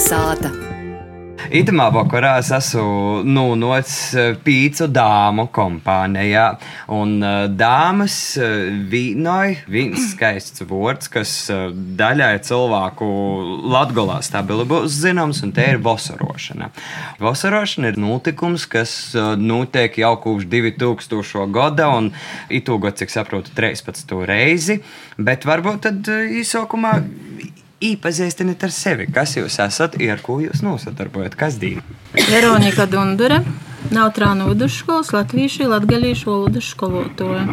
Kalnasāta. Itamā vakarā es esmu nonācis pīcu dāmu kompānijā. Un eh, dāmas eh, vīnoja viens skaists vārds, kas eh, daļai cilvēku latgolā stabili būs zināms, un te ir vasarošana. Vasarošana ir notikums, kas notiek jau kopš 2000. gada, un itūgot, cik saprotu, 13. reizi. Bet varbūt tad īsākumā iepazīstiniet ar sevi, kas jūs esat, ar ko jūs nosadarbojaties, kas divi. Veronika Dundure, Nautrānu vidusskolas latviešu, latgalīšu valodas skolotāja.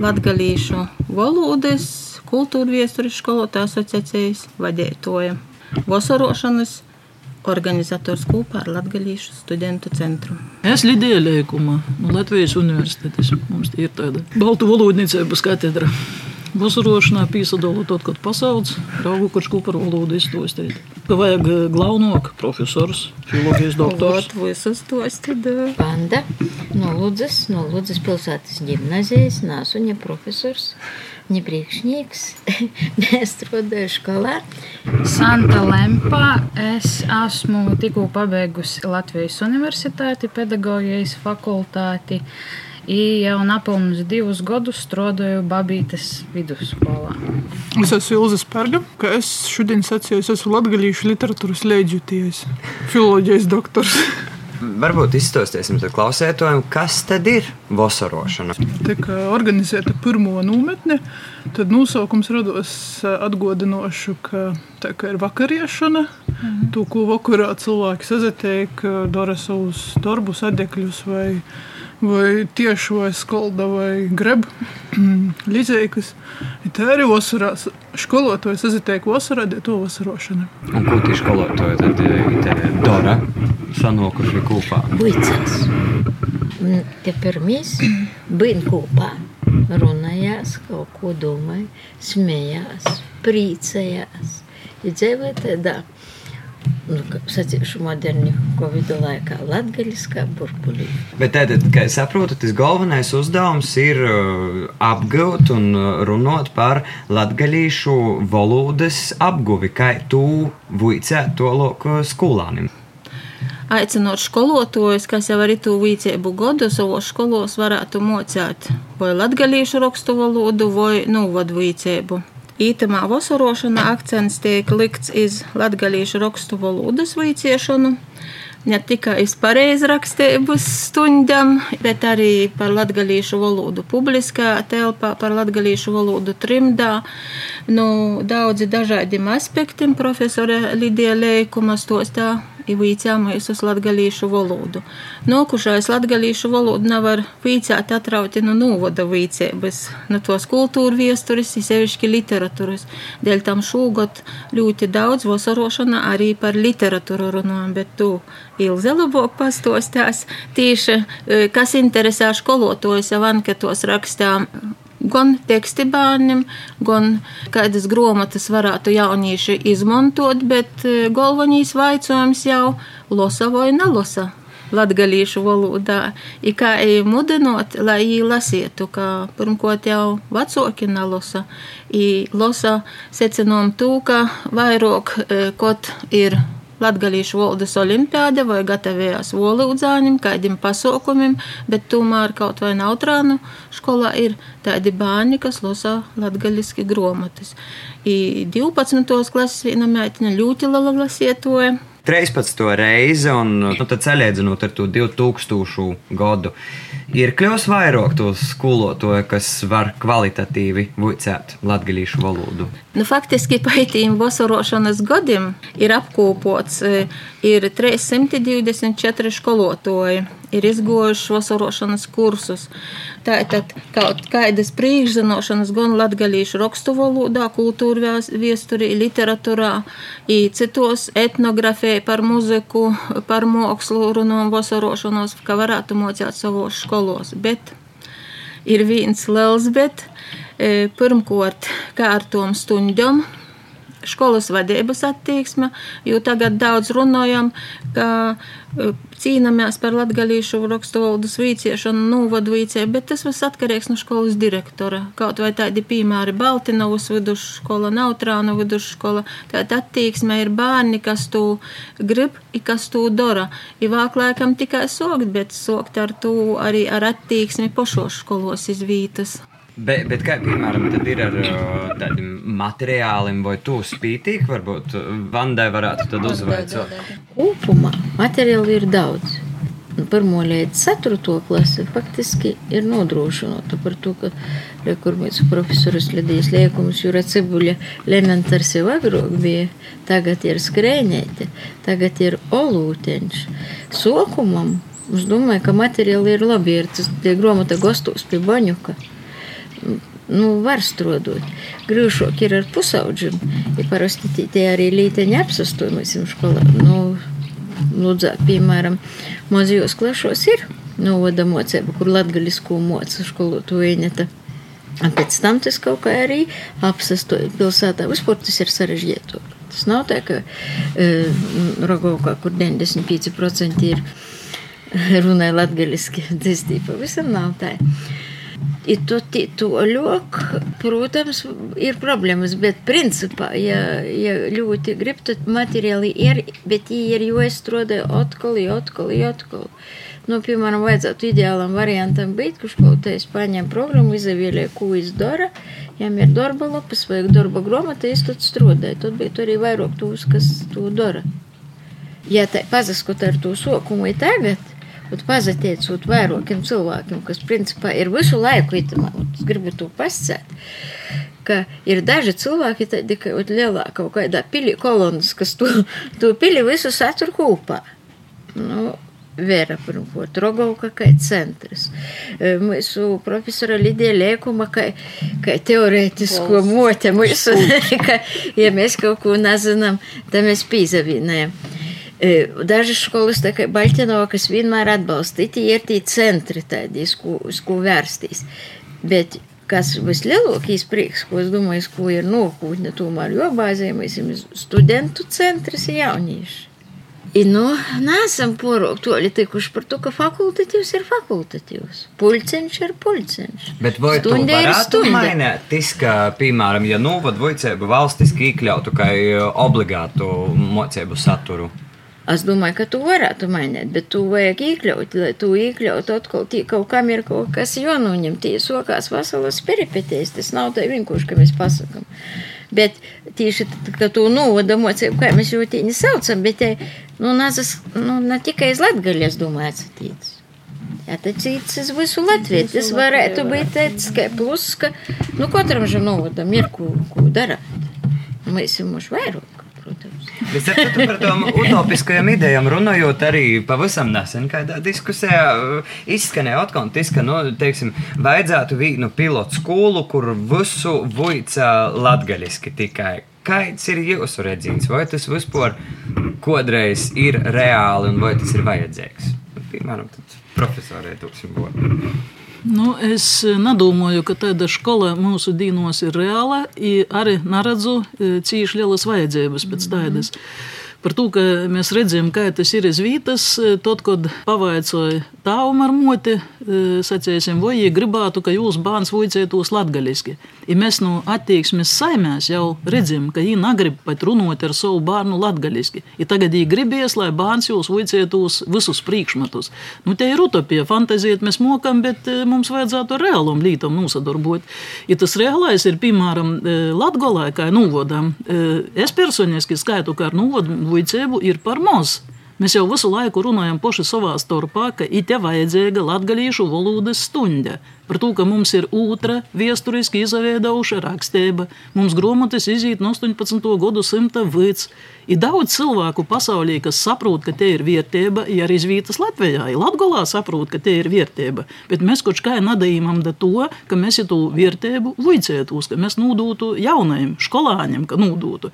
Latgalīšu valodas kultūra viesturis skolotāja asociācijas vadītāja. Vasarošanas organizators kopā ar Latvijas studentu centru. Es lidēju Lēkumā, no Latvijas universitātes. Mums ir tāda baltu valodniecības katedra. Vasarošanā piesaistīja to, kad pasaules raugu, kurš kopā ar valodu izstāstīt. Ka vajag galvenāk profesors, filozofijas doktors. Vot visus tos tad. Panda no Ludzas, no Ludzas pilsētas ģimnazijas, nāsu viņa profesors. Viņa priekšnieks, mēs strādājam skolā. Santa Lempa. Es esmu tikko pabeigusi Latvijas Universitāti, pedagoģijas fakultāti. I jau nepilnus divus gadus strādāju Babītes vidusskolā. Es esmu Ilza Spērga, ka es šodien sacīju, es esmu latgalīšu literatūras leģitīvs, filoloģijas doktors. Varbūt izstāstiesim klausētājiem, kas tad ir vasarošana. Tika organizēta pirmo nometne, tad nosaukums rados atgādinošu, ka tā kā ir vakariešana, mhm. to, ko vakarā cilvēki sazatiek, dara savus darbus, adekļus vai vai tieši vai skolda vai greb līdzīgas. Tā arī vasarā skolotāji sazitiek vasarā, tie to vasarošana. Un ko tie skolotāji tad te dara sanokuši kopā? Buicās. Te pirmīs bija kopā. Runājās, kaut ko domāja, smējās, priecājās. Ir dzīvoja tādā nu, sacīšu moderni Covid laikā, latgaļiskā burbuļī. Bet tātad, kā es saprotu, tas galvenais uzdevums ir uh, apgūt un uh, runāt par latgaļīšu valodas apguvi, kā tu vuicē to loku skolānim aicinot skolotājus, kas jau arī tu vīcību godu savos skolos varētu mocēt vai latgalīšu rakstu valodu vai novadu vīcību. Ītamā vasarošanā akcents tiek likts uz latgalīšu rakstu valodas vīciešanu, ne tikai uz pareizrakstības stundām, bet arī par latgalīšu valodu publiskā telpā, par latgalīšu valodu trimdā. Nu, daudzi dažādiem aspektiem profesora Lidija Leikuma stostā vīcāmies uz latgalīšu valodu. Nokušais latgalīšu valodu nevar vīcāt atrauti no novada vīcības, no tos kultūra viesturis, sevišķi literatūras. Dēļ tam šūgot ļoti daudz vasarošana arī par literatūru runājam, bet tu Ilze labāk pastostās tieši, e, kas interesē skolotojus jau anketos rakstām gan teksti bērniem, gan kādas grāmatas varētu jaunieši izmantot, bet e, galvenais jautājums jau losa vai nelosa. Latviešu valodā, ir kā jau mudinot, lai viņi lasītu, ka pirmkārt jau vecāki nelasa. Viņi lasa secinām to, ka vairāk e, kot ir Latvijas valodas olimpiāda vai gatavojās volūdzāņiem, kādiem pasaukumiem, bet tomēr kaut vai Nautrānu skolā ir tādi bērni, kas lasa latgaļiski gromatas. I 12. klases viena meitene ļoti liela lasietoja. 13. reizi, un nu, tad salīdzinot ar to 2000. gadu, ir kļuvis vairāk to skolotāju, kas var kvalitatīvi vicēt latviešu valodu. Nu, faktiski pētījuma vasarošanas gadiem ir apkopots e, ir 324 skolotāji, ir izgojuši vasarošanas kursus. Tātad kaut kādas priekšzināšanas gan latviešu rakstu valodā, kultūra viesturī, literatūrā, citos etnografijā par muziku, par mākslu runām vasarošanos, ka varētu mocīt savos skolos. Bet ir viens liels bet. E, pirmkārt, kā ar tom stundām skolas vadības attieksme, jo tagad daudz runājam, ka e, cīnāmies par latgalīšu rakstu valodas vīciešanu, nūvadu vīcē, bet tas viss atkarīgs no skolas direktora. Kaut vai tādi piemēri Baltinovas vidusskola, Nautrānu vidusskola, tāda attieksme ir bērni, kas to grib, i kas to dara. I vāk laikam tikai sokt, bet sokt ar to arī ar attieksmi pošos skolos izvītas. Bet, bet kā piemēram ir ar tādiem materiāliem, vai tu spītīgi, varbūt Vandai varētu tad uzvaicāt? Kopumā materiāli ir daudz. Nu, pirmo līdz 4. klasi faktiski ir nodrošināta par to, ka kur mūsu profesors Lidijas liekums Jūra Cibuļa elementārs jau agrāk bija, tagad ir skrēņēti, tagad ir olūteņš. Sokumam, es domāju, ka materiāli ir labi, ir tas tie gromata gostos pie baņuka nu, var strādāt. Grūšāk ir ar pusauģiem. Ja parasti tie arī līteņi apsastojumies skolā. Nu, Lūdzā, piemēram, mazajos klašos ir novada mocība, kur latgaļisko mocu skolotu vieneta. Un pēc tam tas kaut kā arī apsastoja pilsētā. Vispār tas ir sarežģītāk. Tas nav tā, ka e, Rogovkā, kur 95% ir runāja latgaļiski, tas tīpa visam nav tā. I to, to ļok, protams, ir problēmas, bet principā, ja, ja ļoti grib, tad materiāli ir, bet viņi ir jāizstrādā atkal, atkal, atkal. Nu, piemēram, vajadzētu ideālam variantam būt, kurš kaut kādā paņem programmu, izvēlē, ko viņš dara. Ja ir darba lapas vai darba grāmata, es tad strādāju. Tad bija arī vairāk tūs, kas to dara. Ja tā pazaskot ar to sokumu tagad, Bet pazateicot vairākiem cilvēkiem, kas principā ir visu laiku itamā, es gribu to pasēt, ka ir daži cilvēki tādi, ka lielā kaut kādā pilī kolonas, kas to, to pili visu satur kopā. Nu, Vēra pirmkārt, Rogovka kā centrs. Mūsu profesora Lidija Liekuma kā, kā teorētisko mote mūsu, ka, ja mēs kaut ko nezinām, tad mēs pīzavīnējam. Dažas skolas, tā kā Baļķinova, kas vienmēr atbalsta, tie ir tie centri, tādi, uz ko, vērsties. Bet kas vislielākais prieks, ko es domāju, ko ir nākotne, tomēr jobāzējamies studentu centrs jaunieši. I, nu, nesam porok toļi tikuši par to, ka fakultatīvs ir fakultatīvs. Pulceņš ir pulceņš. Bet vai tu varētu mainīt, tis, ka, piemēram, ja nu, vad vojcēbu valstiski iekļautu kā obligātu mocēbu saturu? Es domāju, ka tu varētu mainīt, bet tu vajag iekļaut, lai tu iekļautu atkal tī, kaut kam ir kaut kas jānoņem, tie sokās veselas peripetēs, tas nav tā vienkārši, ka mēs pasakam. Bet tieši tad, kad tu novada mocību, kā mēs jau tīņi saucam, bet te, nu, nazas, nu, ne tikai iz Latgali, es domāju, atsatīts. Jā, tad cits uz visu Latviju. Tas varētu būt tāds, ka plus, ka, nu, katram ža novadam ir, ko, ko darāt. Mēs jau mūši vairāk protams. Bet sapratu, par tām utopiskajām idejām runājot, arī pavisam nesen kādā diskusijā uh, izskanēja atkontis, ka, nu, teiksim, vajadzētu vienu pilotu skolu, kur visu vuica latgaļiski tikai. Kāds ir jūsu redzējums? Vai tas vispār kādreiz ir reāli un vai tas ir vajadzīgs? Piemēram, profesorē tūkstoši. Nu, es nedomāju, ka tāda skola mūsu dīnos ir reāla. Arī neredzu e, cīņš lielas vajadzības pēc tādas. Mm -hmm par to, ka mēs redzam, kā tas ir uz vietas. Tad, kad pavaicāja tāvam ar moti, e, sacīsim, vai viņi gribētu, ka jūs bērns vicētos latgaļiski. Ja mēs no attieksmes saimēs jau redzam, ka viņi negrib pat runāt ar savu bērnu latgaļiski. Ja tagad viņi gribēs, lai bērns jūs vicētos visus priekšmetus. Nu, te ir utopija, fantaziet mēs mokam, bet e, mums vajadzētu ar reālām lietām nosadarbot. Ja tas reālais ir, piemēram, e, Latgolē, kā nūvodam, es personiski skaitu, kā ar nūvodu muļķību ir par maz. Mēs jau visu laiku runājam paši savā starpā, ka it ir vajadzīga latgadījušu valodas stunda. Par to, ka mums ir otra vēsturiski izveidojuša rakstība, mums grāmatas iziet no 18. gadsimta vidus. Ir daudz cilvēku pasaulī, kas saprot, ka te ir vērtība, ja arī zvītas Latvijā. Latgolā saprot, ka te ir vērtība, bet mēs kaut kā nedējām da to, ka mēs to vērtību vicētos, ka mēs nūdūtu jaunajiem skolāņiem, ka nūdūtu.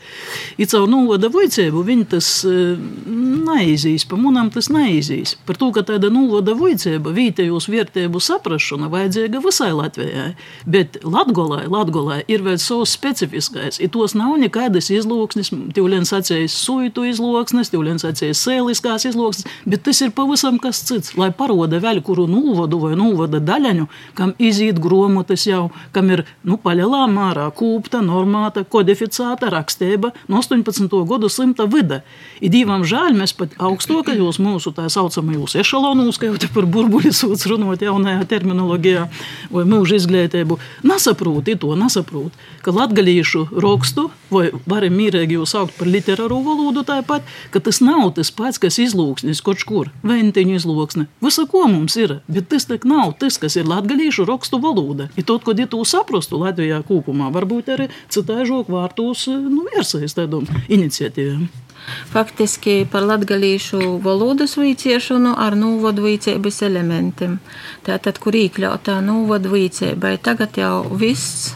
Ir caur nūvada vicēbu viņi tas neiz neizīs, pa munam tas neizīs. Par to, ka tāda nulvada vicība, vītējos vērtību saprašana vajadzīga visai Latvijai. Bet Latgolai, Latgolai ir vēl savs specifiskais. Ir tos nav nekādas izloksnes, tīvlēns acīs suitu izloksnes, tīvlēns acīs sēliskās izloksnes, bet tas ir pavisam kas cits. Lai paroda vēl kuru nulvadu vai nulvada daļaņu, kam izīt gromotas jau, kam ir, nu, paļalā mārā kūpta, normāta, kodificēta rakstība no 18. gadu simta vida. Ir divam žēl, mēs pat augstākajos mūsu tā saucamajos ešalonos, kā jau te par burbuļu sūdz runot jaunajā terminoloģijā, vai mūža izglītību, nesaprot to, nesaprot, ka latgalīšu rakstu, vai varam mīrīgi jau saukt par literāru valodu tāpat, ka tas nav tas pats, kas izlūksnis kaut kur, ventiņu izlūksne. Visa, ko mums ir, bet tas tak nav tas, kas ir latgalīšu rakstu valoda. Ir tot, kad ja to saprastu Latvijā kopumā, varbūt arī citāžok vārtos nu, tādām iniciatīvām. Faktiski par latgalīšu valodas vīciešanu ar nūvodu vīcības elementiem. Tātad, kur iekļautā nūvodu vīcībai, tagad jau viss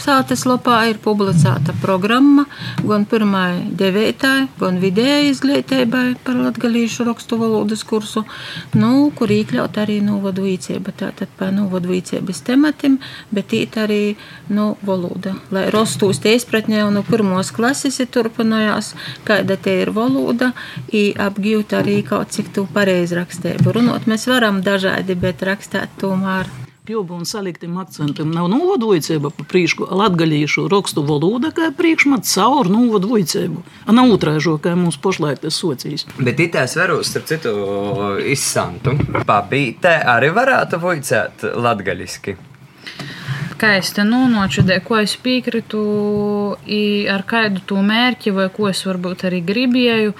Sātas lapā ir publicēta programma gan pirmai devītai, gan vidējai izglītībai par latgalīšu rakstu valodas kursu, nu, kur iekļaut arī novadu vīcība, tātad par novadu vīcības tematim, bet īt arī, nu, valoda. Lai rostos tie izpratņē un no pirmos klases ir turpinājās, kāda te ir valoda, i apgūt arī kaut cik tu pareizrakstību. Runot mēs varam dažādi, bet rakstēt tomēr pļuvu un saliktim akcentam nav novadojicība pa prīšku latgaļīšu rakstu valoda, kā priekšmats caur novadojicību. A nav utrāžo, kā mums pošlaik tas socijas. Bet itās varos, starp citu, izsantu. Pabītē arī varētu vojcēt latgaļiski. Kā es te nonočudēju, ko es piekrītu, ar kādu to mērķi, vai ko es varbūt arī gribēju.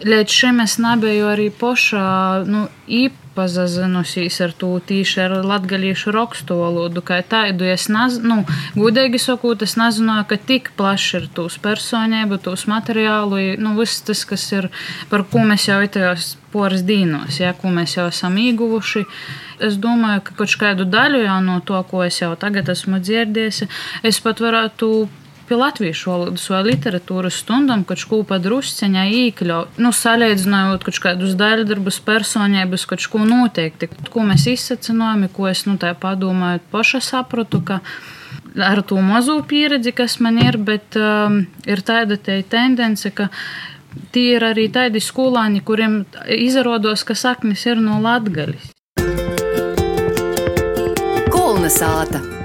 Līdz šim es nebiju arī pošā nu, īpaši pazazinusies ar to tīši ar latgalīšu rakstu valodu, kā tādu es nezinu, nu, gudīgi sakot, es nezināju, ka tik plaši ir tūs personība, tūs materiālu, nu, viss tas, kas ir, par ko mēs jau itajos poras dīnos, ja, ko mēs jau esam ieguvuši. Es domāju, ka kaut kādu daļu jau no to, ko es jau tagad esmu dzirdējis, es pat varētu pie latviešu valodas vai literatūras stundām, kad ko padrusceņā iekļaut, nu, salīdzinājot kaut kādus daļdarbus, personības, kaut ko noteikti, ko mēs izsacinājām, ko es, nu, tā padomāju, paša sapratu, ka ar to mazo pieredzi, kas man ir, bet um, ir tāda te tendence, ka tie ir arī tādi skolāņi, kuriem izrādos, ka saknes ir no latgaļas. Kulna sāta!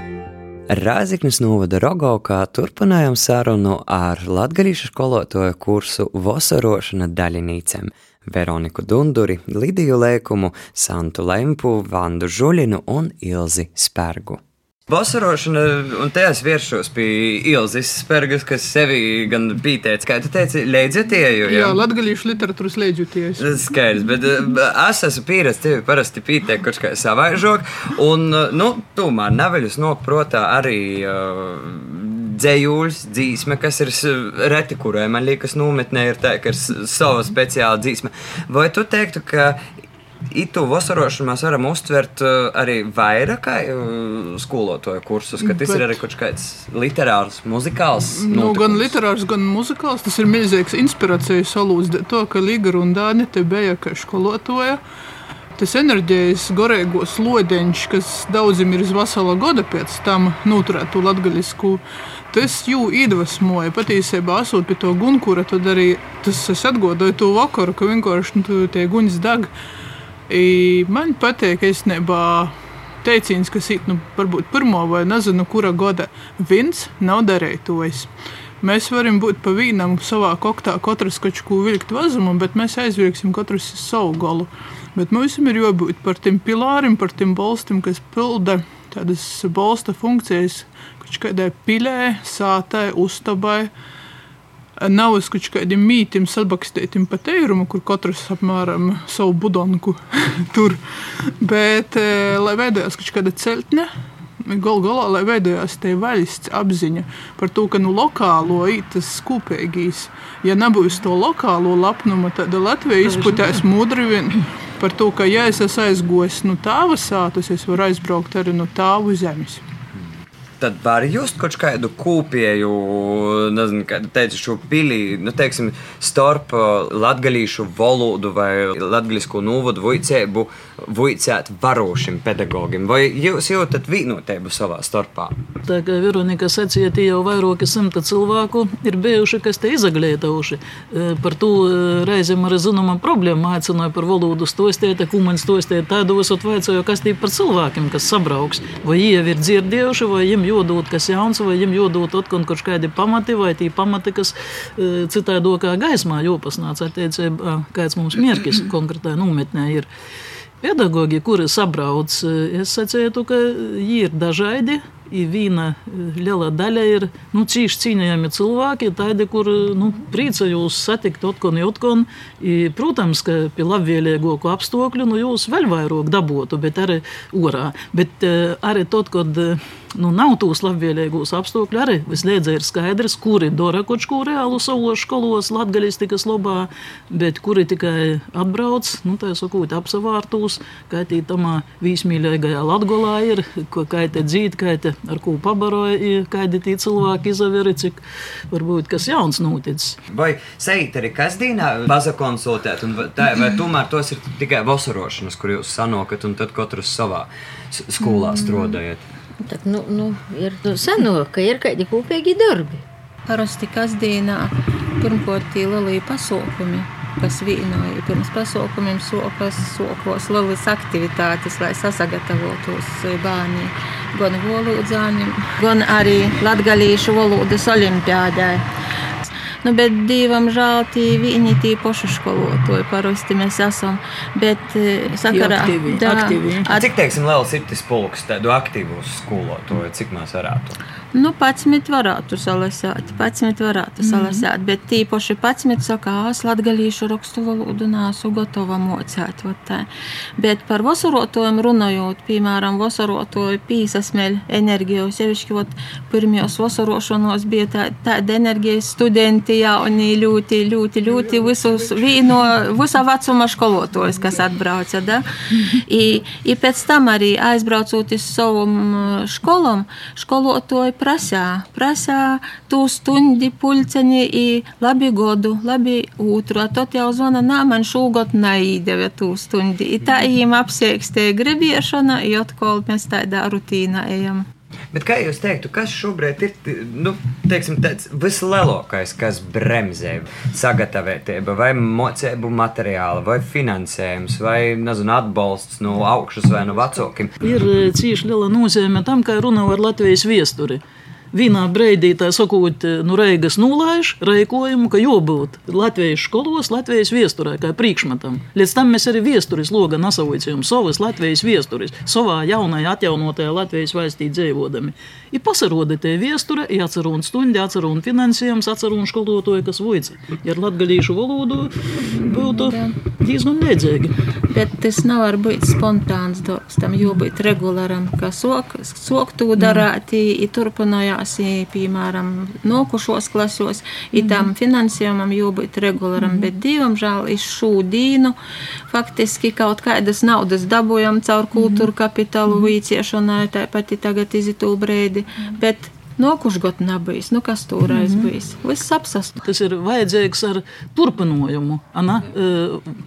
Rāziknis novada Rogovkā turpinājām sarunu ar latgadījušu skolotāju kursu Vosarošana daļinīcēm Veroniku Dunduri, Lidiju Lēkumu, Santu Lempu, Vandu Žuļinu un Ilzi Spergu. Vasarošana, un te es vēršos pie Ilzas Spērgas, kas sevi gan pītēca, kā tu teici, leidzietīju. Jā, latgalīšu literatūras leidzietījas. Skaidrs, bet es esmu pieredzējis tevi parasti pītēt kaut kā savaižok, un, nu, tomēr neveļus nok protā arī uh, dzējuļs, dzīsme, kas ir reti, kurai man liekas, nometnē ir tā, ka ir sava speciāla dzīsme. Vai tu teiktu, ka Itu vasarošanu mēs varam uztvert uh, arī vairāk kā uh, skolotāju kursus, ka tas Bet, ir arī kaut kāds literārs, muzikāls. Nu, notikums. gan literārs, gan muzikāls. Tas ir milzīgs inspirācijas salūts to, ka Liga Rundāne te bija kā skolotāja. Tas enerģijas gorēgos lodeņš, kas daudziem ir uz vesela gada pēc tam noturētu latgaļisku, tas jū iedvesmoja. Patiesībā, esot pie to gunkura, tad arī tas es atgodoju to vakaru, ka vienkārši nu, tie guņas dag. Man patīk īstenībā teiciens, kas ir nu, varbūt pirmo vai nezinu, kura gada vins nav darītojis. Mēs varam būt pa vīnam savā koktā, katrs kaut ko vilkt vazumu, bet mēs aizvilksim katrs savu galu. Bet mums ir jābūt par tiem pilāriem, par tiem balstam, kas pilda tādas balsta funkcijas, kaut kādai pilē, sātai, uztabai nav uz kādiem mītiem sabakstītiem pa teirumu, kur katrs apmēram savu budonku tur. Bet, e, lai veidojās kāda celtne, Galu galā, lai veidojās tā valsts apziņa par to, ka nu, lokālo ir tas kopīgais. Ja nebūs to lokālo lapnumu, tad Latvija izputēs mudri vien par to, ka, ja es esmu aizgojis no nu, tāva sātas, es varu aizbraukt arī no tāvu zemes. Tad var just kaut kādu kūpēju, nezinu, kā teicu, šo pili, nu, teiksim, starp latgalīšu valodu vai latgalisku nūvadu vujcēbu vujcēt varošim pedagogim. Vai jūs jūtat vienotību savā starpā? Tā kā Veronika sacīja, tie jau vairāki simti cilvēku ir bijuši, kas te izaglītojuši. Par to reizēm arī zināma problēma aicināja par valodu stostēt, ko man stostēt tādu visot vaicāju, kas tie par cilvēkiem, kas sabrauks. Vai jie ir dzirdējuši, vai jiem jodot kas jauns, vai jodot atkal kaut kādi pamati, vai tie pamati, kas citādokā gaismā jopasnāca attiecībā, kāds mums mērķis konkrētā nometnē ir. Pedagogi, kuri sabrauc, es sacītu, ka viņi ir dažādi. Viena liela daļa ir nu, cīņš cīnījami cilvēki, tādi, kur nu, priecājos satikt otkon, otkon. I, protams, ka pie labvēlīgāku apstākļu nu, jūs vēl vairāk dabūtu, bet arī orā. Bet arī tad, kad nu, nav tūs labvēlīgos apstākļu, arī visliedz ir skaidrs, kuri dara kaut ko reālu savos skolos, latgalistikas labā, bet kuri tikai atbrauc, nu, tā sakot, apsavārtūs, kā tī tamā vīsmīļīgajā Latgolā ir, kā te dzīt, kā te ar ko pabaroja, kādi cilvēki izaveri, cik varbūt kas jauns noticis. Vai seit arī kasdienā baza konsultēt, un tā, vai tomēr tos ir tikai vasarošanas, kur jūs sanokat, un tad katrs savā skolā strādājat? Tak, nu, nu, ir senāk, ka ir kādi kopīgi darbi. Parasti kasdienā pirmkārt tie lielie pasākumi, kas vienoja pirms pasākumiem sokas, sokos lielas aktivitātes, lai sasagatavotos bērni gan valodzāņiem, gan arī latgalīšu valodas olimpiādai. Nu, bet divam žēl, tie viņi tie paši skolotāji parasti mēs esam. Bet sakarā aktīvi, da, aktīvi. at- Cik teiksim, liels ir tas pulks, tādu aktīvu skolotāju, cik mēs varētu? Nu, pats varētu salasīt, pats varētu salasīt, bet tīpaši pats saka, es latgalīšu rakstu valodu nāsu gatava mocēt. vat tā. Bet par vasarotojiem runājot, piemēram, vasarotoju pīsasmeļ enerģiju, sevišķi, vat, pirmajos vasarošanos bija tā, tāda enerģija studenti jauni, ļoti, ļoti, ļoti visus vīno, visa vecuma skolotojus, kas atbrauca, da? I, i pēc tam arī aizbraucot uz savam školam, skolotoji prasā, prasā tū stundi pulceni i labi godu, labi otru. A Tot jau zvana, nā, man šogad neīdeve tū stundi. I tā jīm apsiekstē gribiešana, i atkal mēs tādā rutīnā ejam. Bet kā jūs teiktu, kas šobrīd ir nu, teiksim, vislielākais, kas bremzē sagatavotību, vai mocību materiālu, vai finansējums, vai nezinu, atbalsts no augšas vai no vecākiem? Ir e, cīši liela nozīme tam, kā runā ar Latvijas viesturi. Vienā brīdī tā sakot, nu, Reigas nulaiž rēkojumu, ka jābūt Latvijas skolos, Latvijas viesturē, kā priekšmetam. Līdz tam mēs arī viesturis loga nasaucējam savas Latvijas viesturis, savā jaunajā atjaunotajā Latvijas valstī dzīvodami. Ir pasaroda tie viesture, ir atcerun stundi, atcerun finansējums, atcerun skolotoju, kas voica. Ja ar latgalīšu valodu būtu diezgan liedzīgi. Bet tas nevar būt spontāns darbs, tam jābūt regulāram, ka sok, sok to darāt, i turpinājās, i, piemēram, nokušos klasos, i tam finansējumam jābūt regulāram, bet divam žēl iz šūdīnu faktiski kaut kādas naudas dabūjam caur kultūru kapitālu vīciešanai, tāpat tagad izitū breidi, bet nokušgot nebijis, nu kas toreiz bijis, viss apsast. Tas ir vajadzīgs ar turpinājumu. Ana,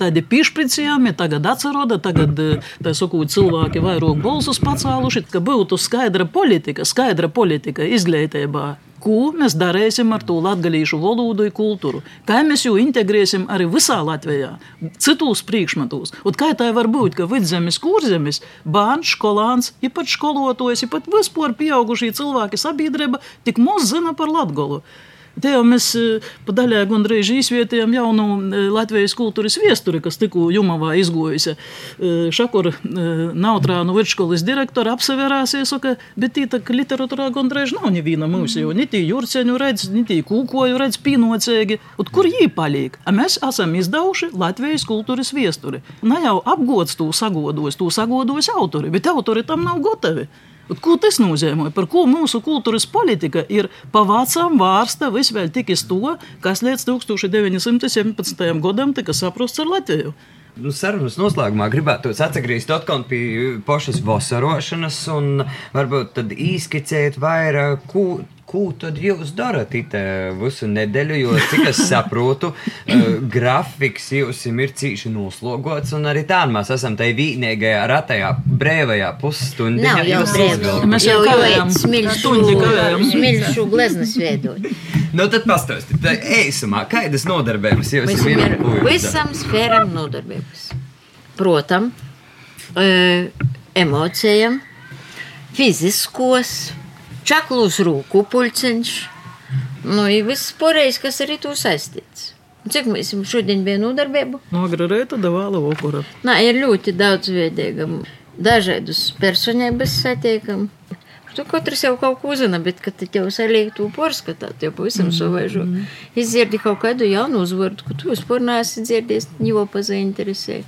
tādi piešpricējumi, tagad atceroda, tagad tā sakot, cilvēki vairāk balsus pacēluši, ka būtu skaidra politika, skaidra politika izglītībā. Ko mēs darīsim ar to latviešu valodu un kultūru? Kā mēs jau integrēsim arī visā Latvijā, citos priekšmetos? Un kā tā var būt, ka vidzemes, kurzemes, bērns, skolāns, pat skolotājs, pat vispār pieaugušie cilvēki sabiedrība tik maz zina par latgolu? Te jau mēs pa daļai gandrīz izvietējam jaunu Latvijas kultūras viesturi, kas tikko Jumavā izgojusi. Šakura Nautrānu vidškolas direktora apseverāsies, ka, bet tī tā literatūrā gandrīz nav neviena mūsu, jo ni tī jurceņu redz, ni tī kūkoju redz pīnocēgi. Un kur jī paliek? A mēs esam izdevuši Latvijas kultūras viesturi. Ne jau apgods to sagodos, to sagodos autori, bet autori tam nav gatavi. Un Ko tas nozīmē? Par ko mūsu kultūras politika ir pavācām vārsta visvēl tikai to, kas līdz 1917. gadam tika saprasts ar Latviju. nu, sarunas noslēgumā gribētu atgriezt atkal pie pašas vasarošanas un varbūt tad īskicēt vairāk, ko Ko tad jūs darat itē visu nedēļu? Jo, cik es saprotu, uh, grafiks jums ir cīši noslogots, un arī tā mēs esam tajā vīnīgajā ratajā brīvajā pusstundā. Nav jau brīvs. Mēs jau kavējam. Kavējam. Smilšu gleznas veidot. Nu, tad pastāstiet, tā īsumā, kādas nodarbības jums ir? visam sfēram nodarbības. Protam, e, emocijam, fiziskos, čaklus rūku pulciņš. Nu, ir viss poreiz, kas arī tu saistīts. Cik mēs jums šodien bija nodarbība? No agrā rīta devāla vakara. Nā, ir ļoti daudz veidīga. Dažādus personības satiekam. Tu katrs jau kaut ko uzzina, bet, kad te jau saliek to porskatāt, jau pavisam mm -hmm. savaižo. Izdzirdi kaut kādu jaunu uzvārdu, ko tu vispār neesi dzirdējis, jau pazainteresēji.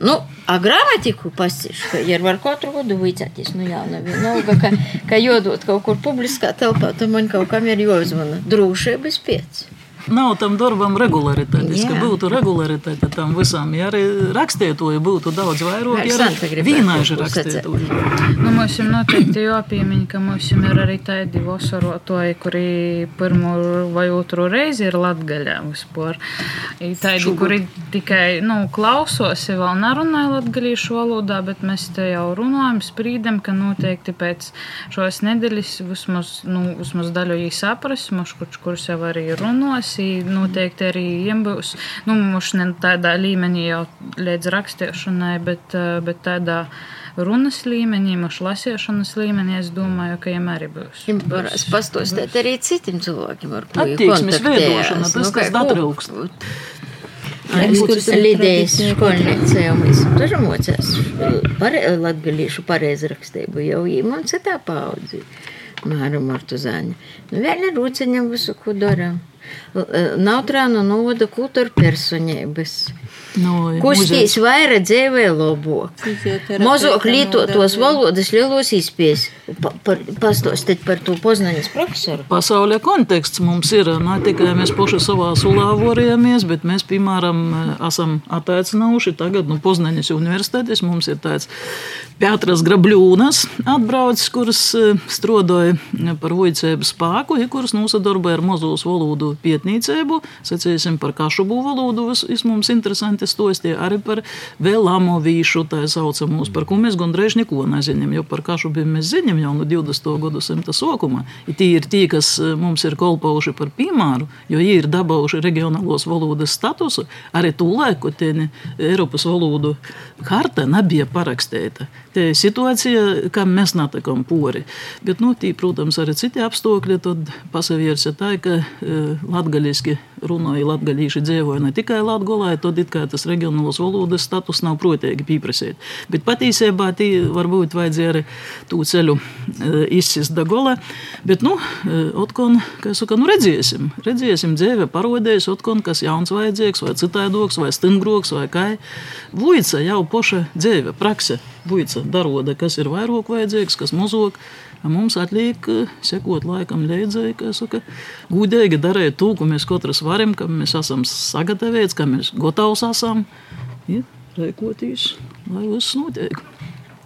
Nu, a gramatiku pasīšu, ir var katru gadu vicēties, nu jā, nav vienalga, ka, ka jodot kaut kur publiskā telpā, tad man kaut kam ir jāuzvana. Drošības pēc. Nav tam darbam regularitātes, ka būtu regularitāte tam visam. Ja arī rakstietoji būtu daudz vairāk, ja arī sacīt. rakstietoji. Nu, mums ir noteikti jāpiemiņ, ka mums ir arī tādi vasarotāji, kuri pirmo vai otru reizi ir latgaļā vispār. Ir Tādi, kuri tikai nu, klausos, vēl nerunāja latgaļīšu valodā, bet mēs te jau runājam, sprīdam, ka noteikti pēc šos nedēļas vismaz, nu, vismaz daļu kurš, kurš jau arī runos, i noteikti arī jiem būs, nu, mums ne tādā līmenī jau līdz rakstīšanai, bet, eh, bet tādā runas līmenī, mašu lasīšanas līmenī, es domāju, ka viņiem arī būs. Viņam varēs pastostēt arī citiem cilvēkiem, ar kuriem Attieksmes veidošana, tas, kas atrūkst. Lidijas skolniece jau mēs tur mocās pare, latgalīšu pareizrakstību, jau mums ir tā paudzi. Māra Martuzāņa. Nu, vēl ir rūciņam visu, ko darām. Nav trānu novada kultūra personības. No, Kustīs vairāk dzīvē lobo. Mazāk lietotos valodas lielos izpējas. Pa, par, to Poznaņas profesoru. Pasaules konteksts mums ir ne tikai mēs paši savā sulā vorījāmies, bet mēs, piemēram, esam attaicinājuši tagad no nu, Poznaņas universitātes. Mums ir tāds Pēters Grabļūnas atbraucis, kurš strādāja par vojcēbu spēku, ja kurš nosadarboja ar mazos valodu pietnīcēbu, sacīsim par kašubu valodu, tas mums interesanti stostie arī par vēlamovīšu, tā saucamos, par ko mēs gandrīz neko nezinām, jo par kašubiem mēs zinām jau no 20. gadsimta sākuma. Tie ir tie, kas mums ir kolpauši par piemēru, jo viņi ir dabauši reģionālos valodas statusu, arī tūlēk, ko tie Eiropas valodu harta nebija parakstīta. Tā ir situācija, kam mēs netikam pori. Bet, nu, tī, protams, arī citi apstākļi. Tad pasaviersja tā, ka uh, latgaļiski runāja, latgaļīši dzīvoja ne tikai Latgolā, tad it kā tas reģionālos valodas status nav protīgi pieprasīt. Bet patiesībā tī varbūt vajadzēja arī tū ceļu uh, izsist Dagolā. Bet, nu, uh, otkon, kā saka, nu redzēsim. Redzēsim, dzīve parodēs, otkon, kas jauns vajadzīgs, vai citaidoks, vai stingroks, vai kā. Vuica jau poša dzīve, prakse. Vuica daroda, kas ir vairāk vajadzīgs, kas mazāk. Mums atliek sekot laikam līdzi, ka saka, gudīgi darīt to, ko mēs katrs varam, ka mēs esam sagatavots, ka mēs gatavi esam. Ja, Rēkoties, lai viss notiek.